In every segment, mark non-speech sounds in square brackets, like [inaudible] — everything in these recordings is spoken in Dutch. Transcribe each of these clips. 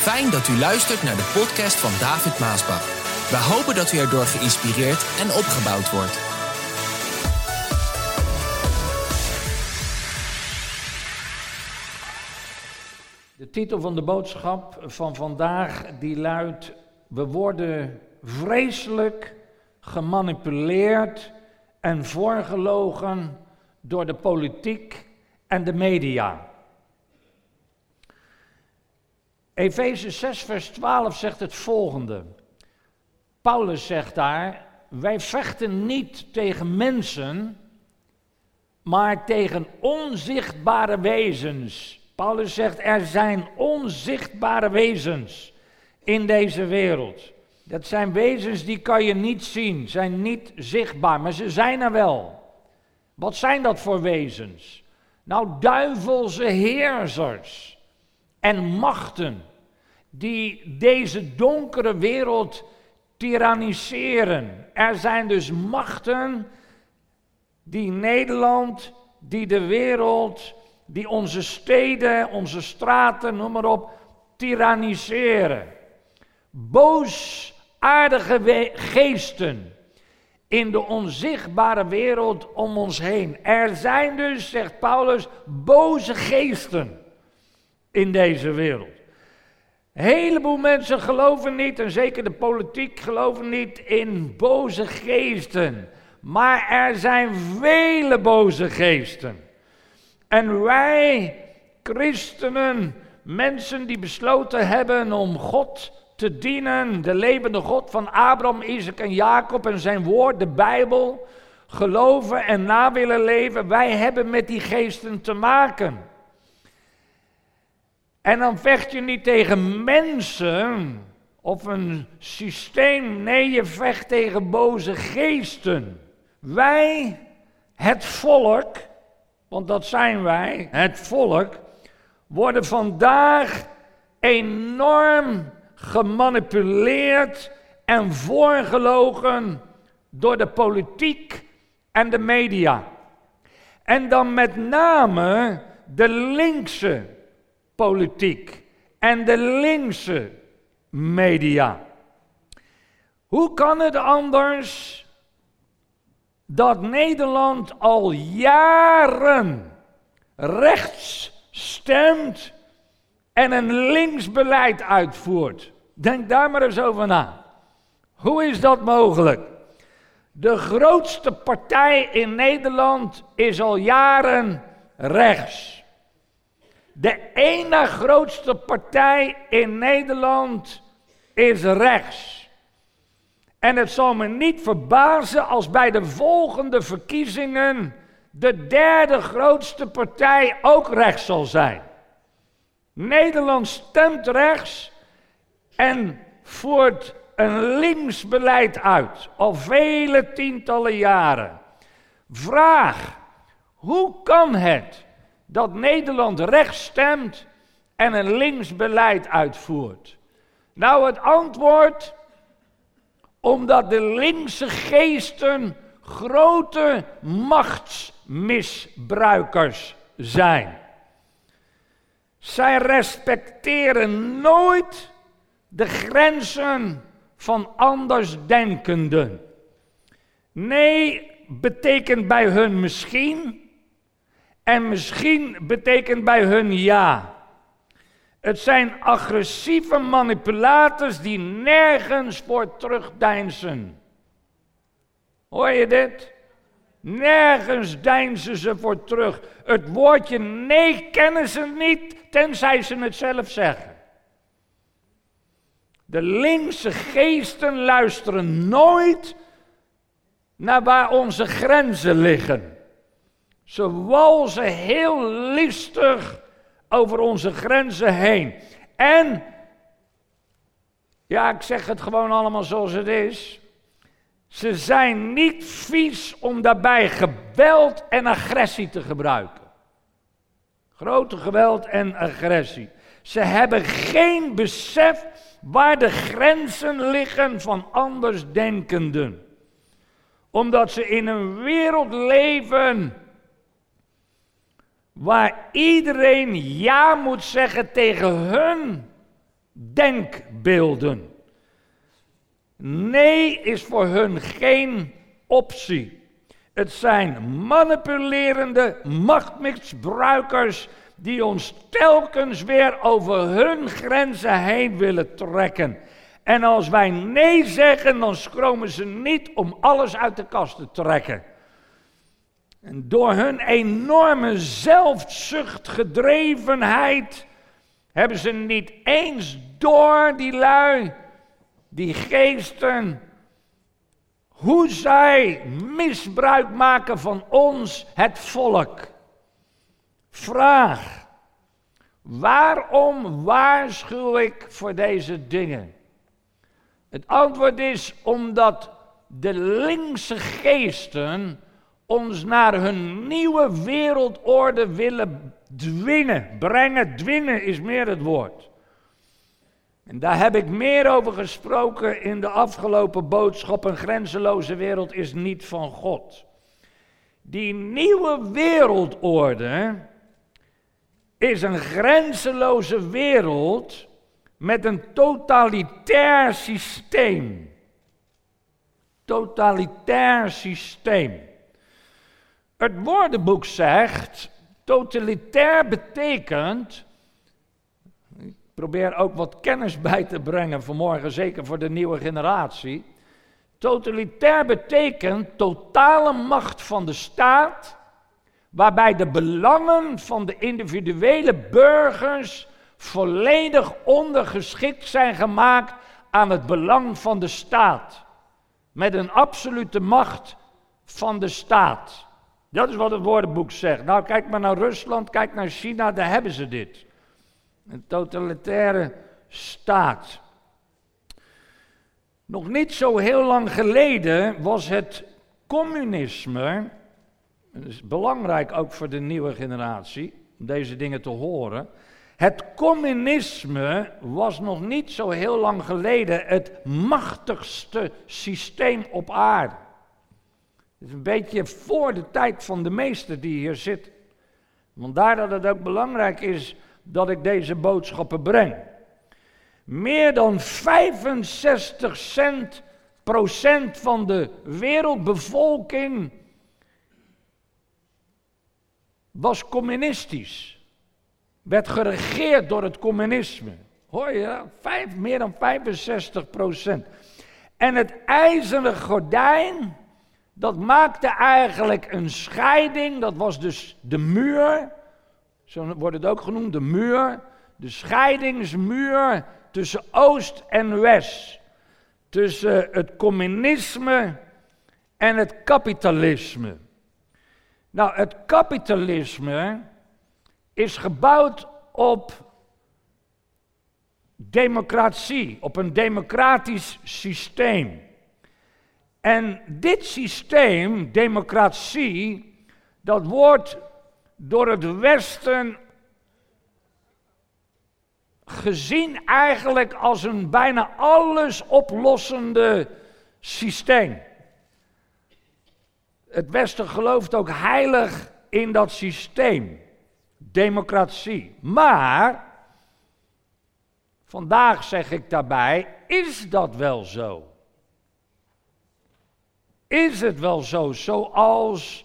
Fijn dat u luistert naar de podcast van David Maasbach. We hopen dat u erdoor geïnspireerd en opgebouwd wordt. De titel van de boodschap van vandaag die luidt: We worden vreselijk gemanipuleerd en voorgelogen door de politiek en de media. Efeze 6, vers 12 zegt het volgende. Paulus zegt daar: Wij vechten niet tegen mensen, maar tegen onzichtbare wezens. Paulus zegt: Er zijn onzichtbare wezens in deze wereld. Dat zijn wezens die kan je niet zien, zijn niet zichtbaar, maar ze zijn er wel. Wat zijn dat voor wezens? Nou, duivelse heersers en machten die deze donkere wereld tyranniseren. Er zijn dus machten die Nederland, die de wereld, die onze steden, onze straten, noem maar op, tyranniseren. Boosaardige geesten in de onzichtbare wereld om ons heen. Er zijn dus, zegt Paulus, boze geesten in deze wereld. Heleboel mensen geloven niet, en zeker de politiek geloven niet in boze geesten. Maar er zijn vele boze geesten. En wij, christenen, mensen die besloten hebben om God te dienen, de levende God van Abraham, Isaac en Jacob en zijn woord, de Bijbel, geloven en na willen leven, wij hebben met die geesten te maken. En dan vecht je niet tegen mensen of een systeem. Nee, je vecht tegen boze geesten. Wij, het volk, want dat zijn wij, het volk, worden vandaag enorm gemanipuleerd en voorgelogen door de politiek en de media. En dan met name de linkse politiek en de linkse media. Hoe kan het anders dat Nederland al jaren rechts stemt en een linksbeleid uitvoert? Denk daar maar eens over na. Hoe is dat mogelijk? De grootste partij in Nederland is al jaren rechts. De ene grootste partij in Nederland is rechts. En het zal me niet verbazen als bij de volgende verkiezingen de derde grootste partij ook rechts zal zijn. Nederland stemt rechts en voert een links beleid uit, al vele tientallen jaren. Vraag, hoe kan het dat Nederland rechts stemt en een links beleid uitvoert? Nou, het antwoord, omdat de linkse geesten grote machtsmisbruikers zijn. Zij respecteren nooit de grenzen van andersdenkenden. Nee betekent bij hun misschien en misschien betekent bij hun ja. Het zijn agressieve manipulators die nergens voor terugdeinzen. Hoor je dit? Nergens deinzen ze voor terug. Het woordje nee kennen ze niet, tenzij ze het zelf zeggen. De linkse geesten luisteren nooit naar waar onze grenzen liggen. Ze walzen heel listig over onze grenzen heen. En, ja, ik zeg het gewoon allemaal zoals het is. Ze zijn niet vies om daarbij geweld en agressie te gebruiken. Grote geweld en agressie. Ze hebben geen besef waar de grenzen liggen van andersdenkenden. Omdat ze in een wereld leven waar iedereen ja moet zeggen tegen hun denkbeelden. Nee is voor hun geen optie. Het zijn manipulerende machtmisbruikers die ons telkens weer over hun grenzen heen willen trekken. En als wij nee zeggen, dan schromen ze niet om alles uit de kast te trekken. En door hun enorme zelfzuchtgedrevenheid hebben ze niet eens door die lui, die geesten, hoe zij misbruik maken van ons, het volk. Vraag. Waarom waarschuw ik voor deze dingen? Het antwoord is omdat de linkse geesten ons naar hun nieuwe wereldorde willen dwingen. Brengen, dwingen is meer het woord. En daar heb ik meer over gesproken in de afgelopen boodschap. Een grenzeloze wereld is niet van God. Die nieuwe wereldorde is een grenzeloze wereld met een totalitair systeem. Totalitair systeem. Het woordenboek zegt, totalitair betekent, ik probeer ook wat kennis [laughs] bij te brengen vanmorgen, zeker voor de nieuwe generatie. Totalitair betekent totale macht van de staat, waarbij de belangen van de individuele burgers volledig ondergeschikt zijn gemaakt aan het belang van de staat. Met een absolute macht van de staat. Dat is wat het woordenboek zegt. Nou, kijk maar naar Rusland, kijk naar China, daar hebben ze dit. Een totalitaire staat. Nog niet zo heel lang geleden was het communisme, dat is belangrijk ook voor de nieuwe generatie, om deze dingen te horen. Het communisme was nog niet zo heel lang geleden het machtigste systeem op aarde. Het is een beetje voor de tijd van de meester die hier zit. Vandaar dat het ook belangrijk is dat ik deze boodschappen breng. Meer dan 65 cent procent van de wereldbevolking was communistisch. Werd geregeerd door het communisme. Hoor je? Vijf, meer dan 65 procent. En het ijzeren gordijn dat maakte eigenlijk een scheiding, dat was dus de muur, zo wordt het ook genoemd, de muur, de scheidingsmuur tussen Oost en West, tussen het communisme en het kapitalisme. Nou, het kapitalisme is gebouwd op democratie, op een democratisch systeem. En dit systeem, democratie, dat wordt door het Westen gezien eigenlijk als een bijna alles oplossende systeem. Het Westen gelooft ook heilig in dat systeem, democratie. Maar, vandaag zeg ik daarbij, is dat wel zo? Is het wel zo, zoals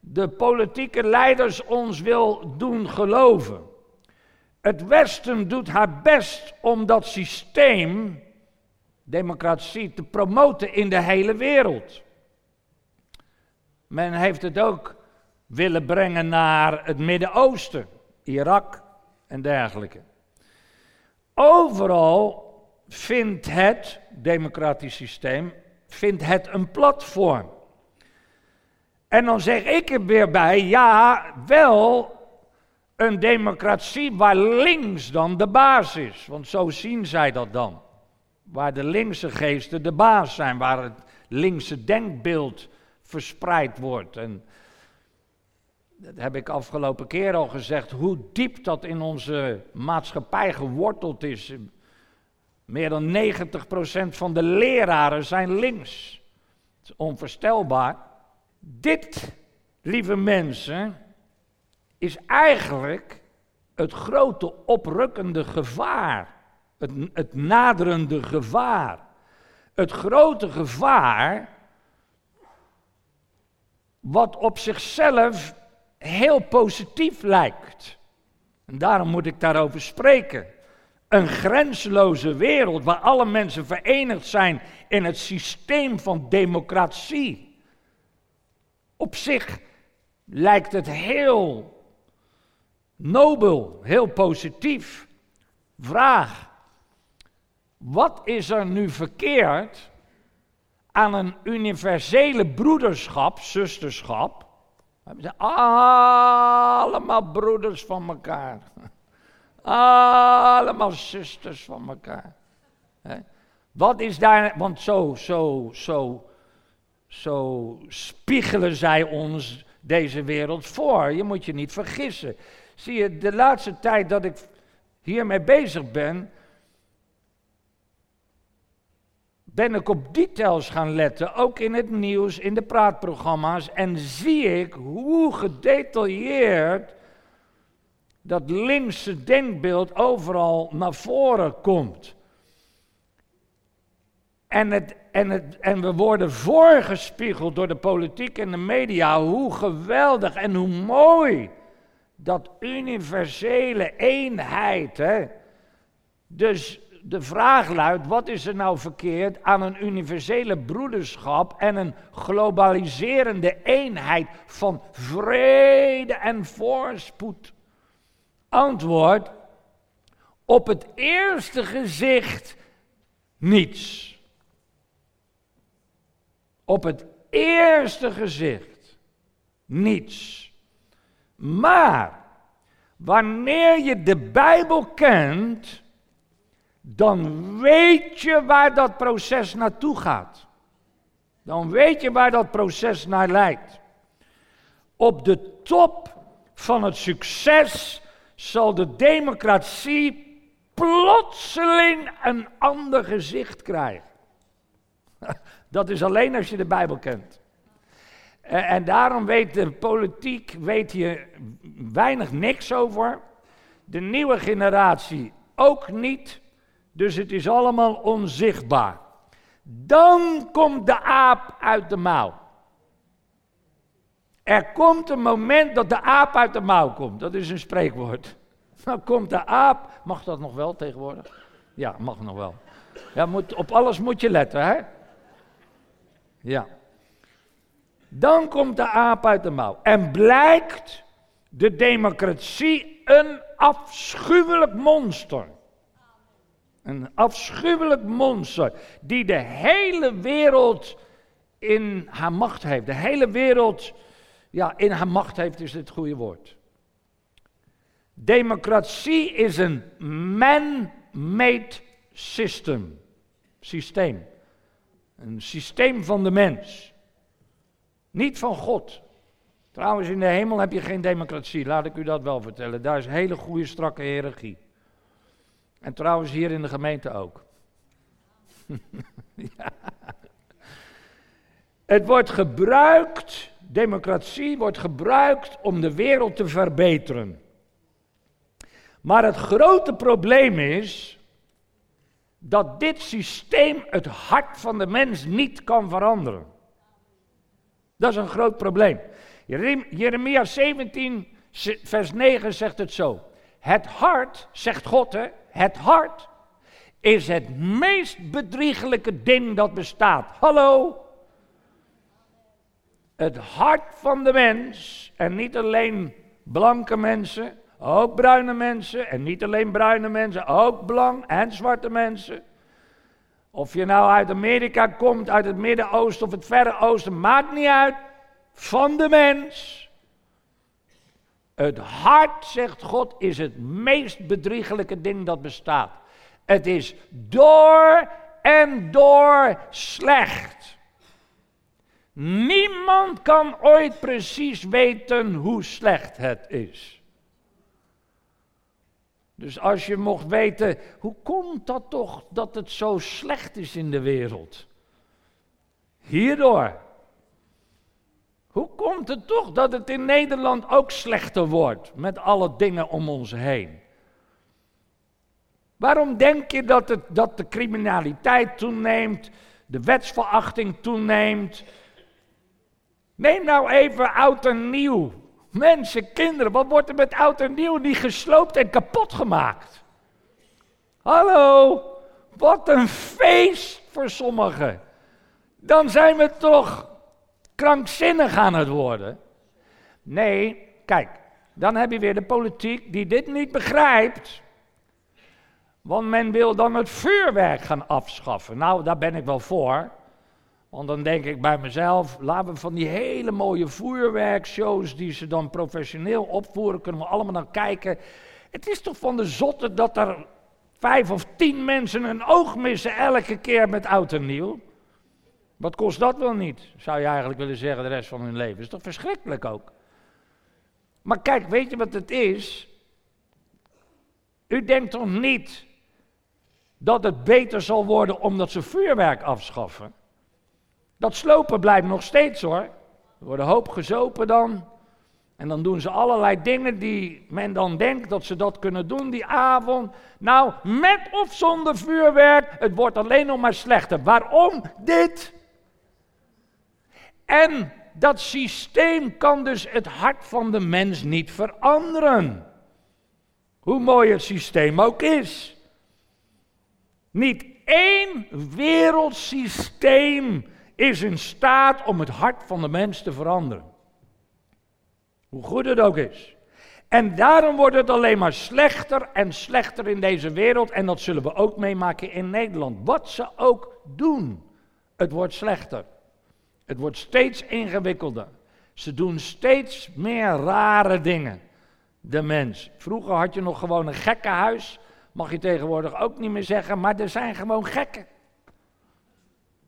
de politieke leiders ons wil doen geloven? Het Westen doet haar best om dat systeem, democratie, te promoten in de hele wereld. Men heeft het ook willen brengen naar het Midden-Oosten, Irak en dergelijke. Overal vindt het democratisch systeem vindt het een platform. En dan zeg ik er weer bij, ja, wel een democratie waar links dan de baas is. Want zo zien zij dat dan. Waar de linkse geesten de baas zijn, waar het linkse denkbeeld verspreid wordt. En dat heb ik afgelopen keer al gezegd, hoe diep dat in onze maatschappij geworteld is. Meer dan 90% van de leraren zijn links. Het is onvoorstelbaar. Dit, lieve mensen, is eigenlijk het grote oprukkende gevaar Het, het naderende gevaar. Het grote gevaar, wat op zichzelf heel positief lijkt. En daarom moet ik daarover spreken. Een grenzeloze wereld waar alle mensen verenigd zijn in het systeem van democratie. Op zich lijkt het heel nobel, heel positief. Vraag, wat is er nu verkeerd aan een universele broederschap, zusterschap? We zijn allemaal broeders van elkaar. Allemaal zusters van elkaar. Wat is daar, want zo, zo, zo, zo spiegelen zij ons deze wereld voor. Je moet je niet vergissen. Zie je, de laatste tijd dat ik hiermee bezig ben, ben ik op details gaan letten, ook in het nieuws, in de praatprogramma's, en zie ik hoe gedetailleerd dat linkse denkbeeld overal naar voren komt. En, het, en, het, en we worden voorgespiegeld door de politiek en de media hoe geweldig en hoe mooi dat universele eenheid. Hè? Dus de vraag luidt, wat is er nou verkeerd aan een universele broederschap en een globaliserende eenheid van vrede en voorspoed? Antwoord, op het eerste gezicht niets. Op het eerste gezicht niets. Maar wanneer je de Bijbel kent, dan weet je waar dat proces naartoe gaat. Dan weet je waar dat proces naar leidt. Op de top van het succes zal de democratie plotseling een ander gezicht krijgen. [laughs] Dat is alleen als je de Bijbel kent. En daarom weet de politiek weet hier weinig niks over. De nieuwe generatie ook niet. Dus het is allemaal onzichtbaar. Dan komt de aap uit de mouw. Er komt een moment dat de aap uit de mouw komt. Dat is een spreekwoord. [laughs] Dan komt de aap. Mag dat nog wel tegenwoordig? Ja, mag nog wel. Ja, moet, op alles moet je letten, hè? Ja. Dan komt de aap uit de mouw. En blijkt de democratie een afschuwelijk monster. Een afschuwelijk monster die de hele wereld in haar macht heeft. De hele wereld ja, in haar macht heeft is het goede woord. Democratie is een man-made system. Systeem. Een systeem van de mens. Niet van God. Trouwens, in de hemel heb je geen democratie, laat ik u dat wel vertellen. Daar is hele goede, strakke hiërarchie. En trouwens, hier in de gemeente ook. [laughs] Het wordt gebruikt, democratie wordt gebruikt om de wereld te verbeteren. Maar het grote probleem is dat dit systeem het hart van de mens niet kan veranderen. Dat is een groot probleem. Jeremia 17, vers 9 zegt het zo. Het hart, zegt God, hè, het hart is het meest bedriegelijke ding dat bestaat. Hallo? Het hart van de mens, en niet alleen blanke mensen, ook bruine mensen, en niet alleen bruine mensen, ook blank en zwarte mensen. Of je nou uit Amerika komt, uit het Midden-Oosten of het Verre Oosten, maakt niet uit. Van de mens. Het hart, zegt God, is het meest bedriegelijke ding dat bestaat. Het is door en door slecht. Niemand kan ooit precies weten hoe slecht het is. Dus als je mocht weten, hoe komt dat toch dat het zo slecht is in de wereld? Hierdoor. Hoe komt het toch dat het in Nederland ook slechter wordt met alle dingen om ons heen? Waarom denk je dat, het, dat de criminaliteit toeneemt, de wetsverachting toeneemt? Neem nou even oud en nieuw. Mensen, kinderen, wat wordt er met oud en nieuw niet gesloopt en kapot gemaakt? Hallo, wat een feest voor sommigen. Dan zijn we toch krankzinnig aan het worden. Nee, kijk, dan heb je weer de politiek die dit niet begrijpt. Want men wil dan het vuurwerk gaan afschaffen. Nou, daar ben ik wel voor. Want dan denk ik bij mezelf, laten we van die hele mooie vuurwerkshows die ze dan professioneel opvoeren, kunnen we allemaal naar kijken. Het is toch van de zotte dat er vijf of tien mensen een oog missen elke keer met oud en nieuw. Wat kost dat wel niet, zou je eigenlijk willen zeggen, de rest van hun leven. Is toch verschrikkelijk ook. Maar kijk, weet je wat het is? U denkt toch niet dat het beter zal worden omdat ze vuurwerk afschaffen? Dat slopen blijft nog steeds hoor. Er worden hoop gezopen dan. En dan doen ze allerlei dingen die men dan denkt dat ze dat kunnen doen die avond. Nou, met of zonder vuurwerk, het wordt alleen nog maar slechter. Waarom dit? En dat systeem kan dus het hart van de mens niet veranderen. Hoe mooi het systeem ook is. Niet één wereldsysteem is in staat om het hart van de mens te veranderen. Hoe goed het ook is. En daarom wordt het alleen maar slechter en slechter in deze wereld. En dat zullen we ook meemaken in Nederland. Wat ze ook doen, het wordt slechter. Het wordt steeds ingewikkelder. Ze doen steeds meer rare dingen. De mens. Vroeger had je nog gewoon een gekkenhuis. Mag je tegenwoordig ook niet meer zeggen, maar er zijn gewoon gekken.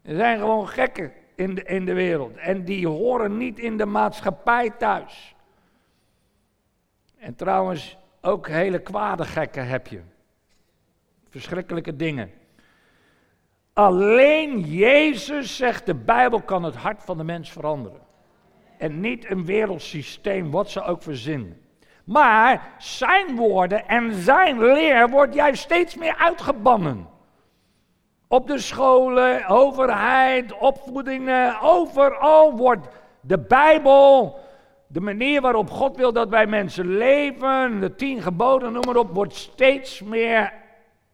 Er zijn gewoon gekken in de, in de wereld. En die horen niet in de maatschappij thuis. En trouwens, ook hele kwade gekken heb je. Verschrikkelijke dingen. Alleen Jezus, zegt de Bijbel, kan het hart van de mens veranderen. En niet een wereldsysteem, wat ze ook verzinnen. Maar zijn woorden en zijn leer wordt juist steeds meer uitgebannen. Op de scholen, overheid, opvoedingen, overal wordt de Bijbel, de manier waarop God wil dat wij mensen leven, de tien geboden, noem maar op, wordt steeds meer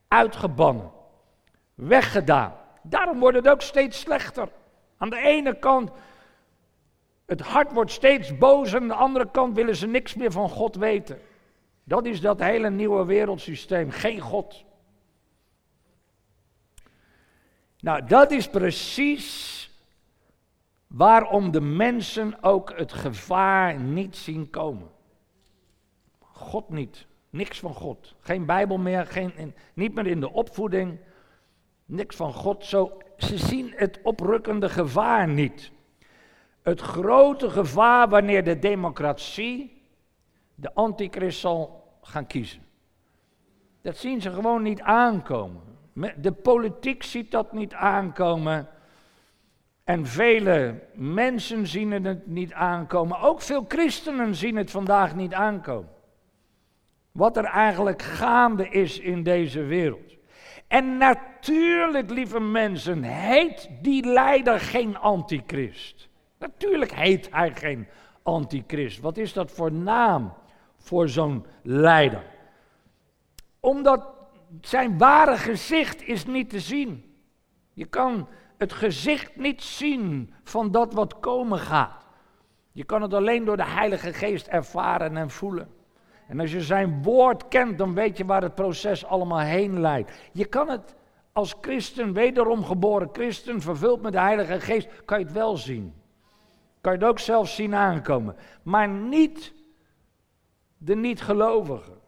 uitgebannen, weggedaan. Daarom wordt het ook steeds slechter. Aan de ene kant, het hart wordt steeds bozer, aan de andere kant willen ze niks meer van God weten. Dat is dat hele nieuwe wereldsysteem, geen God. Nou, dat is precies waarom de mensen ook het gevaar niet zien komen. God niet, niks van God. Geen Bijbel meer, geen, niet meer in de opvoeding, niks van God. Zo, ze zien het oprukkende gevaar niet. Het grote gevaar wanneer de democratie de antichrist zal gaan kiezen. Dat zien ze gewoon niet aankomen. De politiek ziet dat niet aankomen. En vele mensen zien het niet aankomen. Ook veel christenen zien het vandaag niet aankomen. Wat er eigenlijk gaande is in deze wereld. En natuurlijk, lieve mensen, heet die leider geen antichrist. Natuurlijk heet hij geen antichrist. Wat is dat voor naam voor zo'n leider? Omdat zijn ware gezicht is niet te zien. Je kan het gezicht niet zien van dat wat komen gaat. Je kan het alleen door de Heilige Geest ervaren en voelen. En als je zijn woord kent, dan weet je waar het proces allemaal heen leidt. Je kan het als christen, wederom geboren christen, vervuld met de Heilige Geest, kan je het wel zien. Kan je het ook zelf zien aankomen. Maar niet de niet-gelovigen.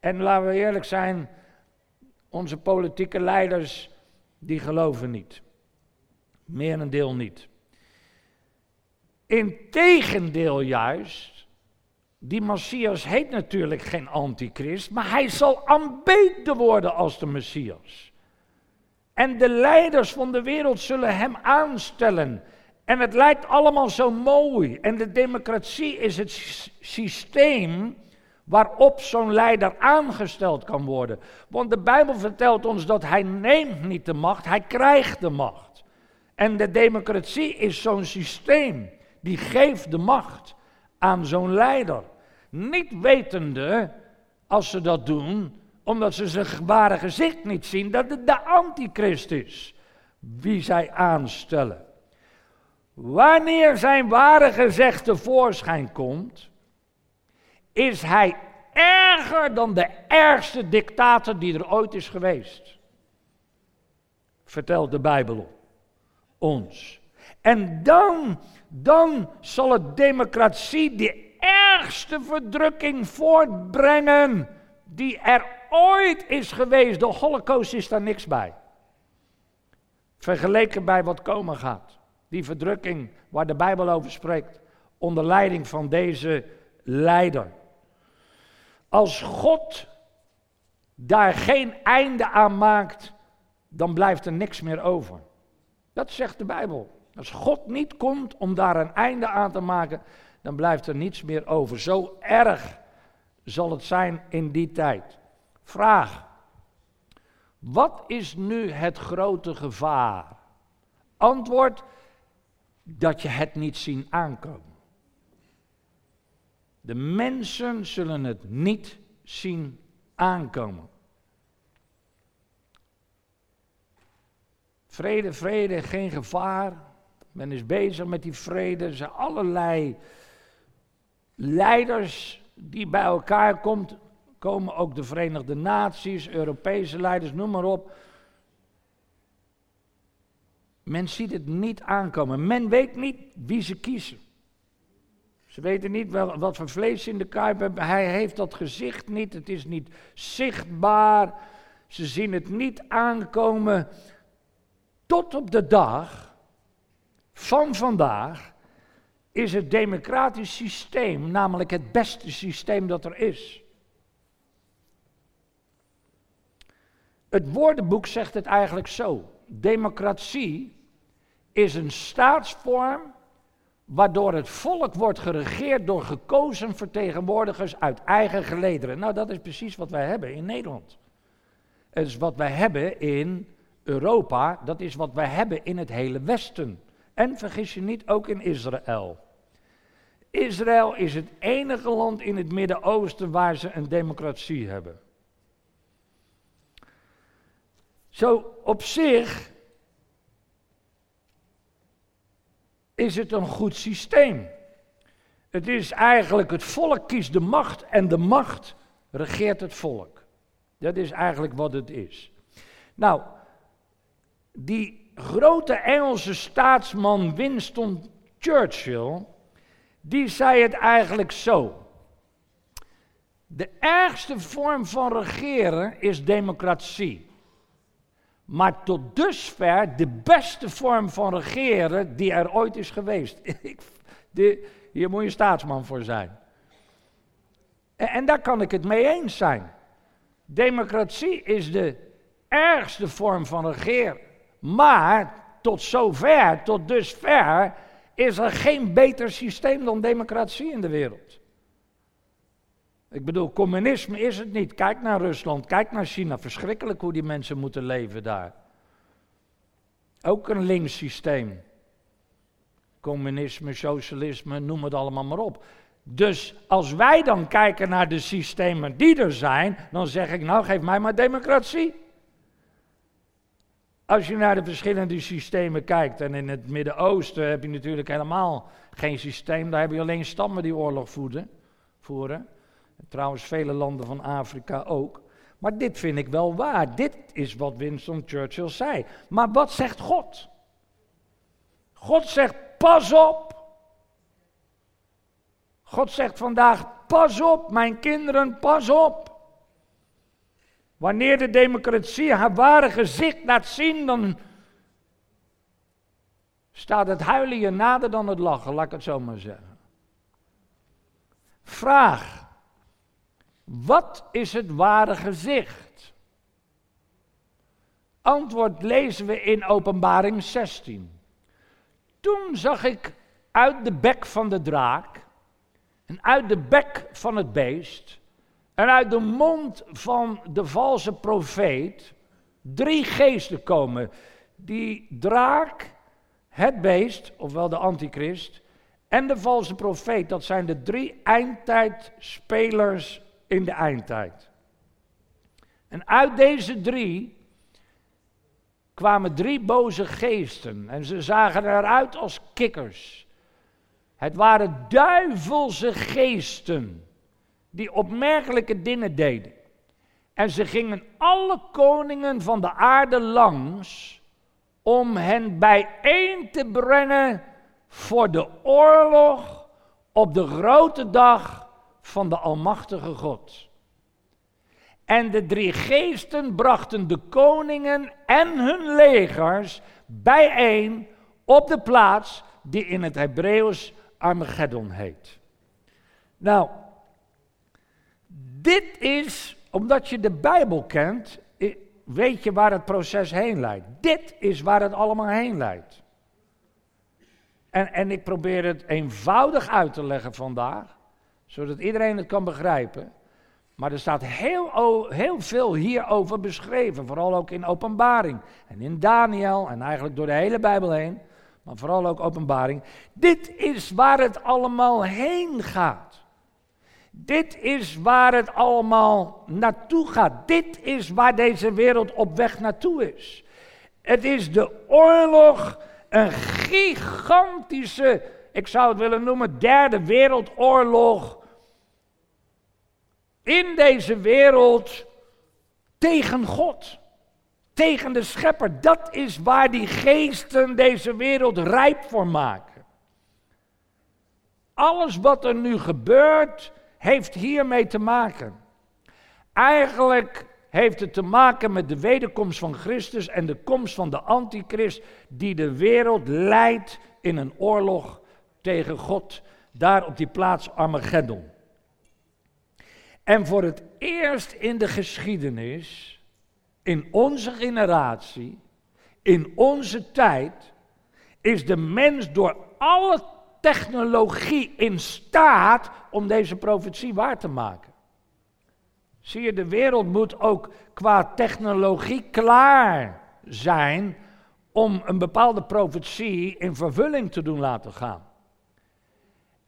En laten we eerlijk zijn, onze politieke leiders, die geloven niet. Meer een deel niet. Integendeel juist, die Messias heet natuurlijk geen antichrist, maar hij zal aanbeden worden als de Messias. En de leiders van de wereld zullen hem aanstellen. En het lijkt allemaal zo mooi. En de democratie is het systeem waarop zo'n leider aangesteld kan worden. Want de Bijbel vertelt ons dat hij neemt niet de macht, hij krijgt de macht. En de democratie is zo'n systeem die geeft de macht aan zo'n leider. Niet wetende, als ze dat doen, omdat ze zijn ware gezicht niet zien, dat het de antichrist is wie zij aanstellen. Wanneer zijn ware gezicht tevoorschijn komt, is hij erger dan de ergste dictator die er ooit is geweest. Vertelt de Bijbel ons. En dan, dan zal het democratie de ergste verdrukking voortbrengen die er ooit is geweest. De holocaust is daar niks bij. Vergeleken bij wat komen gaat. Die verdrukking waar de Bijbel over spreekt. Onder leiding van deze leider. Als God daar geen einde aan maakt, dan blijft er niks meer over. Dat zegt de Bijbel. Als God niet komt om daar een einde aan te maken, dan blijft er niets meer over. Zo erg zal het zijn in die tijd. Vraag. Wat is nu het grote gevaar? Antwoord dat je het niet zien aankomen. De mensen zullen het niet zien aankomen. Vrede, vrede, geen gevaar. Men is bezig met die vrede. Er zijn allerlei leiders die bij elkaar komt, komen ook de Verenigde Naties, Europese leiders, noem maar op. Men ziet het niet aankomen. Men weet niet wie ze kiezen. Ze weten niet wel, wat voor vlees in de kuip hebben. Hij heeft dat gezicht niet. Het is niet zichtbaar. Ze zien het niet aankomen. Tot op de dag van vandaag is het democratisch systeem namelijk het beste systeem dat er is. Het woordenboek zegt het eigenlijk zo. Democratie is een staatsvorm waardoor het volk wordt geregeerd door gekozen vertegenwoordigers uit eigen gelederen. Nou, dat is precies wat wij hebben in Nederland. Het is wat wij hebben in Europa, dat is wat wij hebben in het hele Westen. En vergis je niet, ook in Israël. Israël is het enige land in het Midden-Oosten waar ze een democratie hebben. Zo op zich is het een goed systeem. Het is eigenlijk het volk kiest de macht en de macht regeert het volk. Dat is eigenlijk wat het is. Nou, die grote Engelse staatsman Winston Churchill, die zei het eigenlijk zo. De ergste vorm van regeren is democratie. Maar tot dusver de beste vorm van regeren die er ooit is geweest. [laughs] de, hier moet je staatsman voor zijn. En, en daar kan ik het mee eens zijn. Democratie is de ergste vorm van regeren. Maar tot zover, tot dusver, is er geen beter systeem dan democratie in de wereld. Ik bedoel, communisme is het niet. Kijk naar Rusland, kijk naar China. Verschrikkelijk hoe die mensen moeten leven daar. Ook een links systeem. Communisme, socialisme, noem het allemaal maar op. Dus als wij dan kijken naar de systemen die er zijn, dan zeg ik, nou geef mij maar democratie. Als je naar de verschillende systemen kijkt, en in het Midden-Oosten heb je natuurlijk helemaal geen systeem, daar heb je alleen stammen die oorlog voeren. Trouwens, vele landen van Afrika ook. Maar dit vind ik wel waar. Dit is wat Winston Churchill zei. Maar wat zegt God? God zegt: pas op. God zegt vandaag: pas op, mijn kinderen, pas op. Wanneer de democratie haar ware gezicht laat zien, dan staat het huilen je nader dan het lachen, laat ik het zo maar zeggen. Vraag. Wat is het ware gezicht? Antwoord lezen we in Openbaring 16. Toen zag ik uit de bek van de draak en uit de bek van het beest en uit de mond van de valse profeet drie geesten komen. Die draak, het beest, ofwel de antichrist, en de valse profeet. Dat zijn de drie eindtijdspelers in de eindtijd. En uit deze drie kwamen drie boze geesten en ze zagen eruit als kikkers. Het waren duivelse geesten die opmerkelijke dingen deden. En ze gingen alle koningen van de aarde langs om hen bijeen te brengen voor de oorlog op de grote dag van de Almachtige God. En de drie geesten brachten de koningen en hun legers bijeen op de plaats die in het Hebreeuws Armageddon heet. Nou, dit is, omdat je de Bijbel kent, weet je waar het proces heen leidt. Dit is waar het allemaal heen leidt. En, en ik probeer het eenvoudig uit te leggen vandaag, zodat iedereen het kan begrijpen. Maar er staat heel, heel veel hierover beschreven, vooral ook in Openbaring en in Daniel en eigenlijk door de hele Bijbel heen, maar vooral ook Openbaring. Dit is waar het allemaal heen gaat. Dit is waar het allemaal naartoe gaat. Dit is waar deze wereld op weg naartoe is. Het is de oorlog, een gigantische, ik zou het willen noemen, derde wereldoorlog in deze wereld tegen God. Tegen de schepper. Dat is waar die geesten deze wereld rijp voor maken. Alles wat er nu gebeurt, heeft hiermee te maken. Eigenlijk heeft het te maken met de wederkomst van Christus en de komst van de antichrist die de wereld leidt in een oorlog tegen God, daar op die plaats Armageddon. En voor het eerst in de geschiedenis, in onze generatie, in onze tijd, is de mens door alle technologie in staat om deze profetie waar te maken. Zie je, de wereld moet ook qua technologie klaar zijn om een bepaalde profetie in vervulling te doen laten gaan.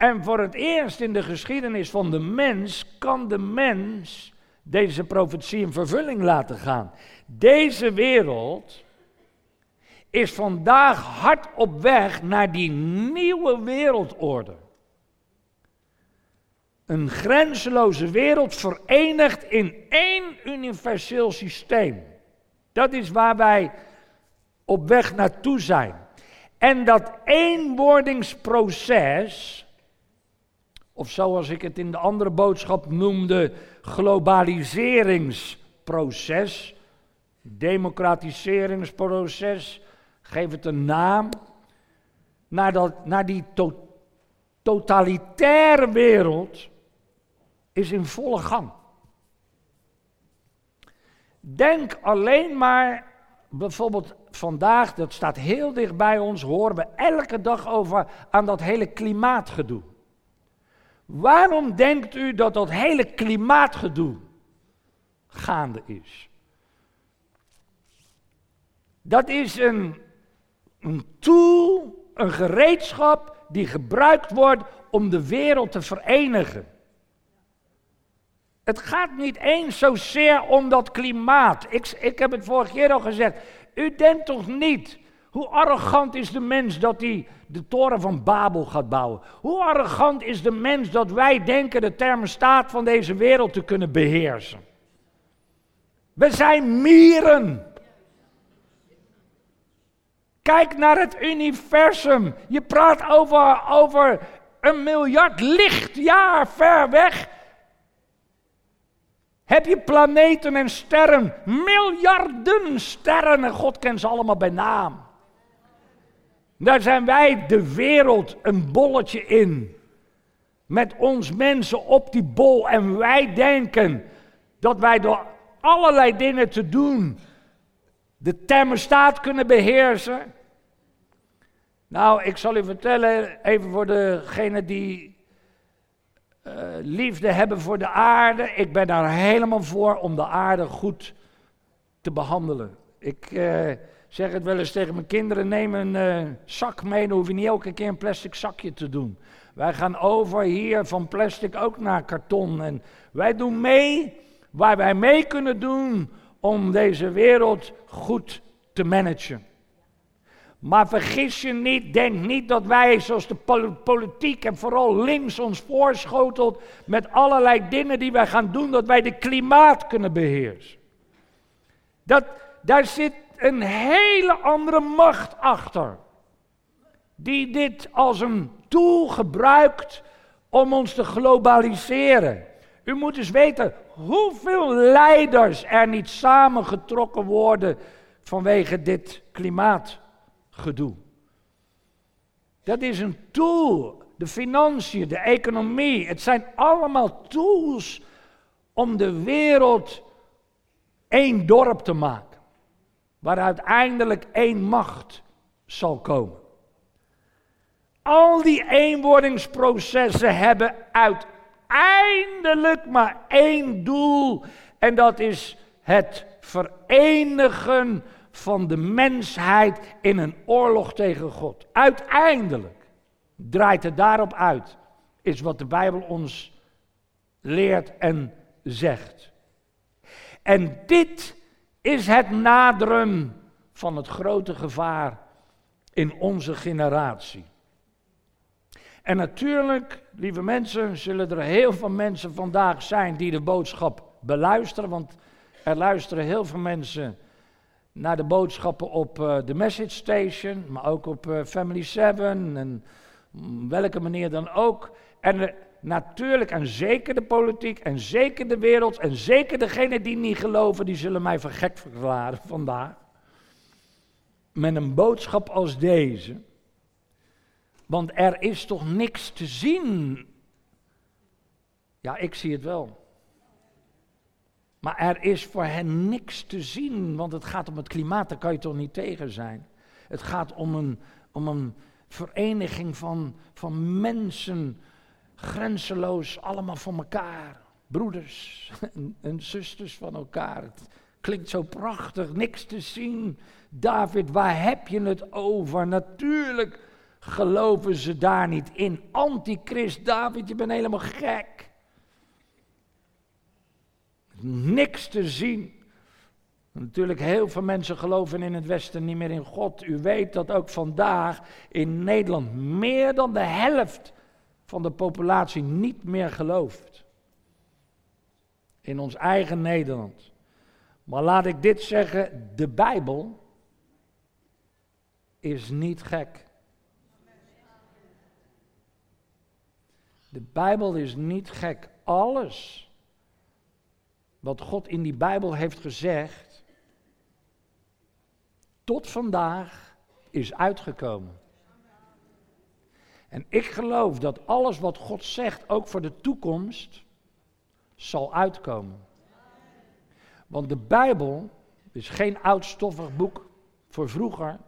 En voor het eerst in de geschiedenis van de mens kan de mens deze profetie in vervulling laten gaan. Deze wereld is vandaag hard op weg naar die nieuwe wereldorde. Een grenzeloze wereld verenigd in één universeel systeem. Dat is waar wij op weg naartoe zijn. En dat eenwordingsproces of zoals ik het in de andere boodschap noemde, globaliseringsproces, democratiseringsproces, geef het een naam, naar, dat, naar die totalitaire wereld is in volle gang. Denk alleen maar, bijvoorbeeld vandaag, dat staat heel dicht bij ons, horen we elke dag over aan dat hele klimaatgedoe. Waarom denkt u dat dat hele klimaatgedoe gaande is? Dat is een, een tool, een gereedschap die gebruikt wordt om de wereld te verenigen. Het gaat niet eens zozeer om dat klimaat. Ik, ik heb het vorige keer al gezegd. U denkt toch niet hoe arrogant is de mens dat hij de toren van Babel gaat bouwen? Hoe arrogant is de mens dat wij denken de thermostaat van deze wereld te kunnen beheersen? We zijn mieren. Kijk naar het universum. Je praat over, over een miljard lichtjaar ver weg. Heb je planeten en sterren, miljarden sterren en God kent ze allemaal bij naam. Daar zijn wij de wereld een bolletje in. Met ons mensen op die bol. En wij denken dat wij door allerlei dingen te doen de thermostaat kunnen beheersen. Nou, ik zal u vertellen, even voor degenen die eh, liefde hebben voor de aarde. Ik ben daar helemaal voor om de aarde goed te behandelen. Ik eh, zeg het wel eens tegen mijn kinderen: neem een eh, zak mee, dan hoef je niet elke keer een plastic zakje te doen. Wij gaan over hier van plastic ook naar karton. En wij doen mee waar wij mee kunnen doen om deze wereld goed te managen. Maar vergis je niet, denk niet dat wij, zoals de politiek en vooral links ons voorschotelt met allerlei dingen die wij gaan doen, dat wij de klimaat kunnen beheersen. Dat, daar zit een hele andere macht achter, die dit als een tool gebruikt om ons te globaliseren. U moet eens weten hoeveel leiders er niet samengetrokken worden vanwege dit klimaatgedoe. Dat is een tool. De financiën, de economie. Het zijn allemaal tools om de wereld één dorp te maken. Waar uiteindelijk één macht zal komen. Al die eenwordingsprocessen hebben uiteindelijk maar één doel. En dat is het verenigen van de mensheid in een oorlog tegen God. Uiteindelijk draait het daarop uit, is wat de Bijbel ons leert en zegt. En dit is het naderen van het grote gevaar in onze generatie. En natuurlijk, lieve mensen, zullen er heel veel mensen vandaag zijn die de boodschap beluisteren. Want er luisteren heel veel mensen naar de boodschappen op uh, de Message Station, maar ook op uh, Family 7 en welke manier dan ook. En natuurlijk, en zeker de politiek, en zeker de wereld, en zeker degenen die niet geloven, die zullen mij voor gek verklaren vandaag. Met een boodschap als deze. Want er is toch niks te zien? Ja, ik zie het wel. Maar er is voor hen niks te zien, want het gaat om het klimaat, daar kan je toch niet tegen zijn. Het gaat om een, om een vereniging van, van mensen, grenzeloos, allemaal van elkaar. Broeders [laughs] en, en zusters van elkaar. Het klinkt zo prachtig, niks te zien. David, waar heb je het over? Natuurlijk geloven ze daar niet in. Antichrist, David, je bent helemaal gek niks te zien. Natuurlijk, heel veel mensen geloven in het Westen niet meer in God. U weet dat ook vandaag in Nederland meer dan de helft van de populatie niet meer gelooft. In ons eigen Nederland. Maar laat ik dit zeggen: de Bijbel is niet gek. De Bijbel is niet gek. Alles wat God in die Bijbel heeft gezegd, tot vandaag is uitgekomen. En ik geloof dat alles wat God zegt, ook voor de toekomst, zal uitkomen. Want de Bijbel is geen oudstoffig boek voor vroeger.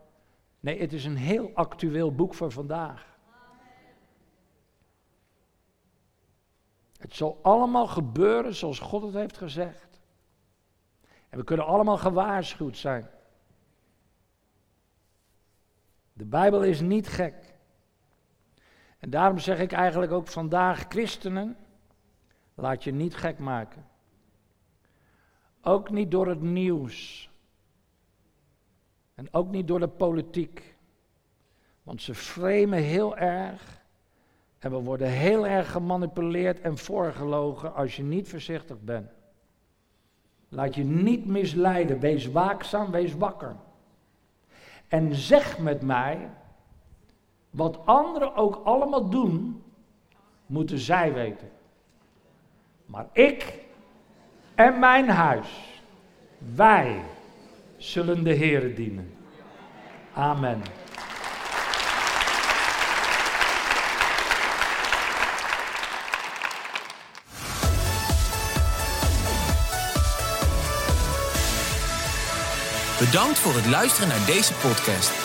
Nee, het is een heel actueel boek voor vandaag. Het zal allemaal gebeuren zoals God het heeft gezegd. En we kunnen allemaal gewaarschuwd zijn. De Bijbel is niet gek. En daarom zeg ik eigenlijk ook vandaag, christenen, laat je niet gek maken. Ook niet door het nieuws. En ook niet door de politiek. Want ze framen heel erg en we worden heel erg gemanipuleerd en voorgelogen als je niet voorzichtig bent. Laat je niet misleiden. Wees waakzaam, wees wakker. En zeg met mij, wat anderen ook allemaal doen, moeten zij weten. Maar ik en mijn huis, wij zullen de Heere dienen. Amen. Bedankt voor het luisteren naar deze podcast.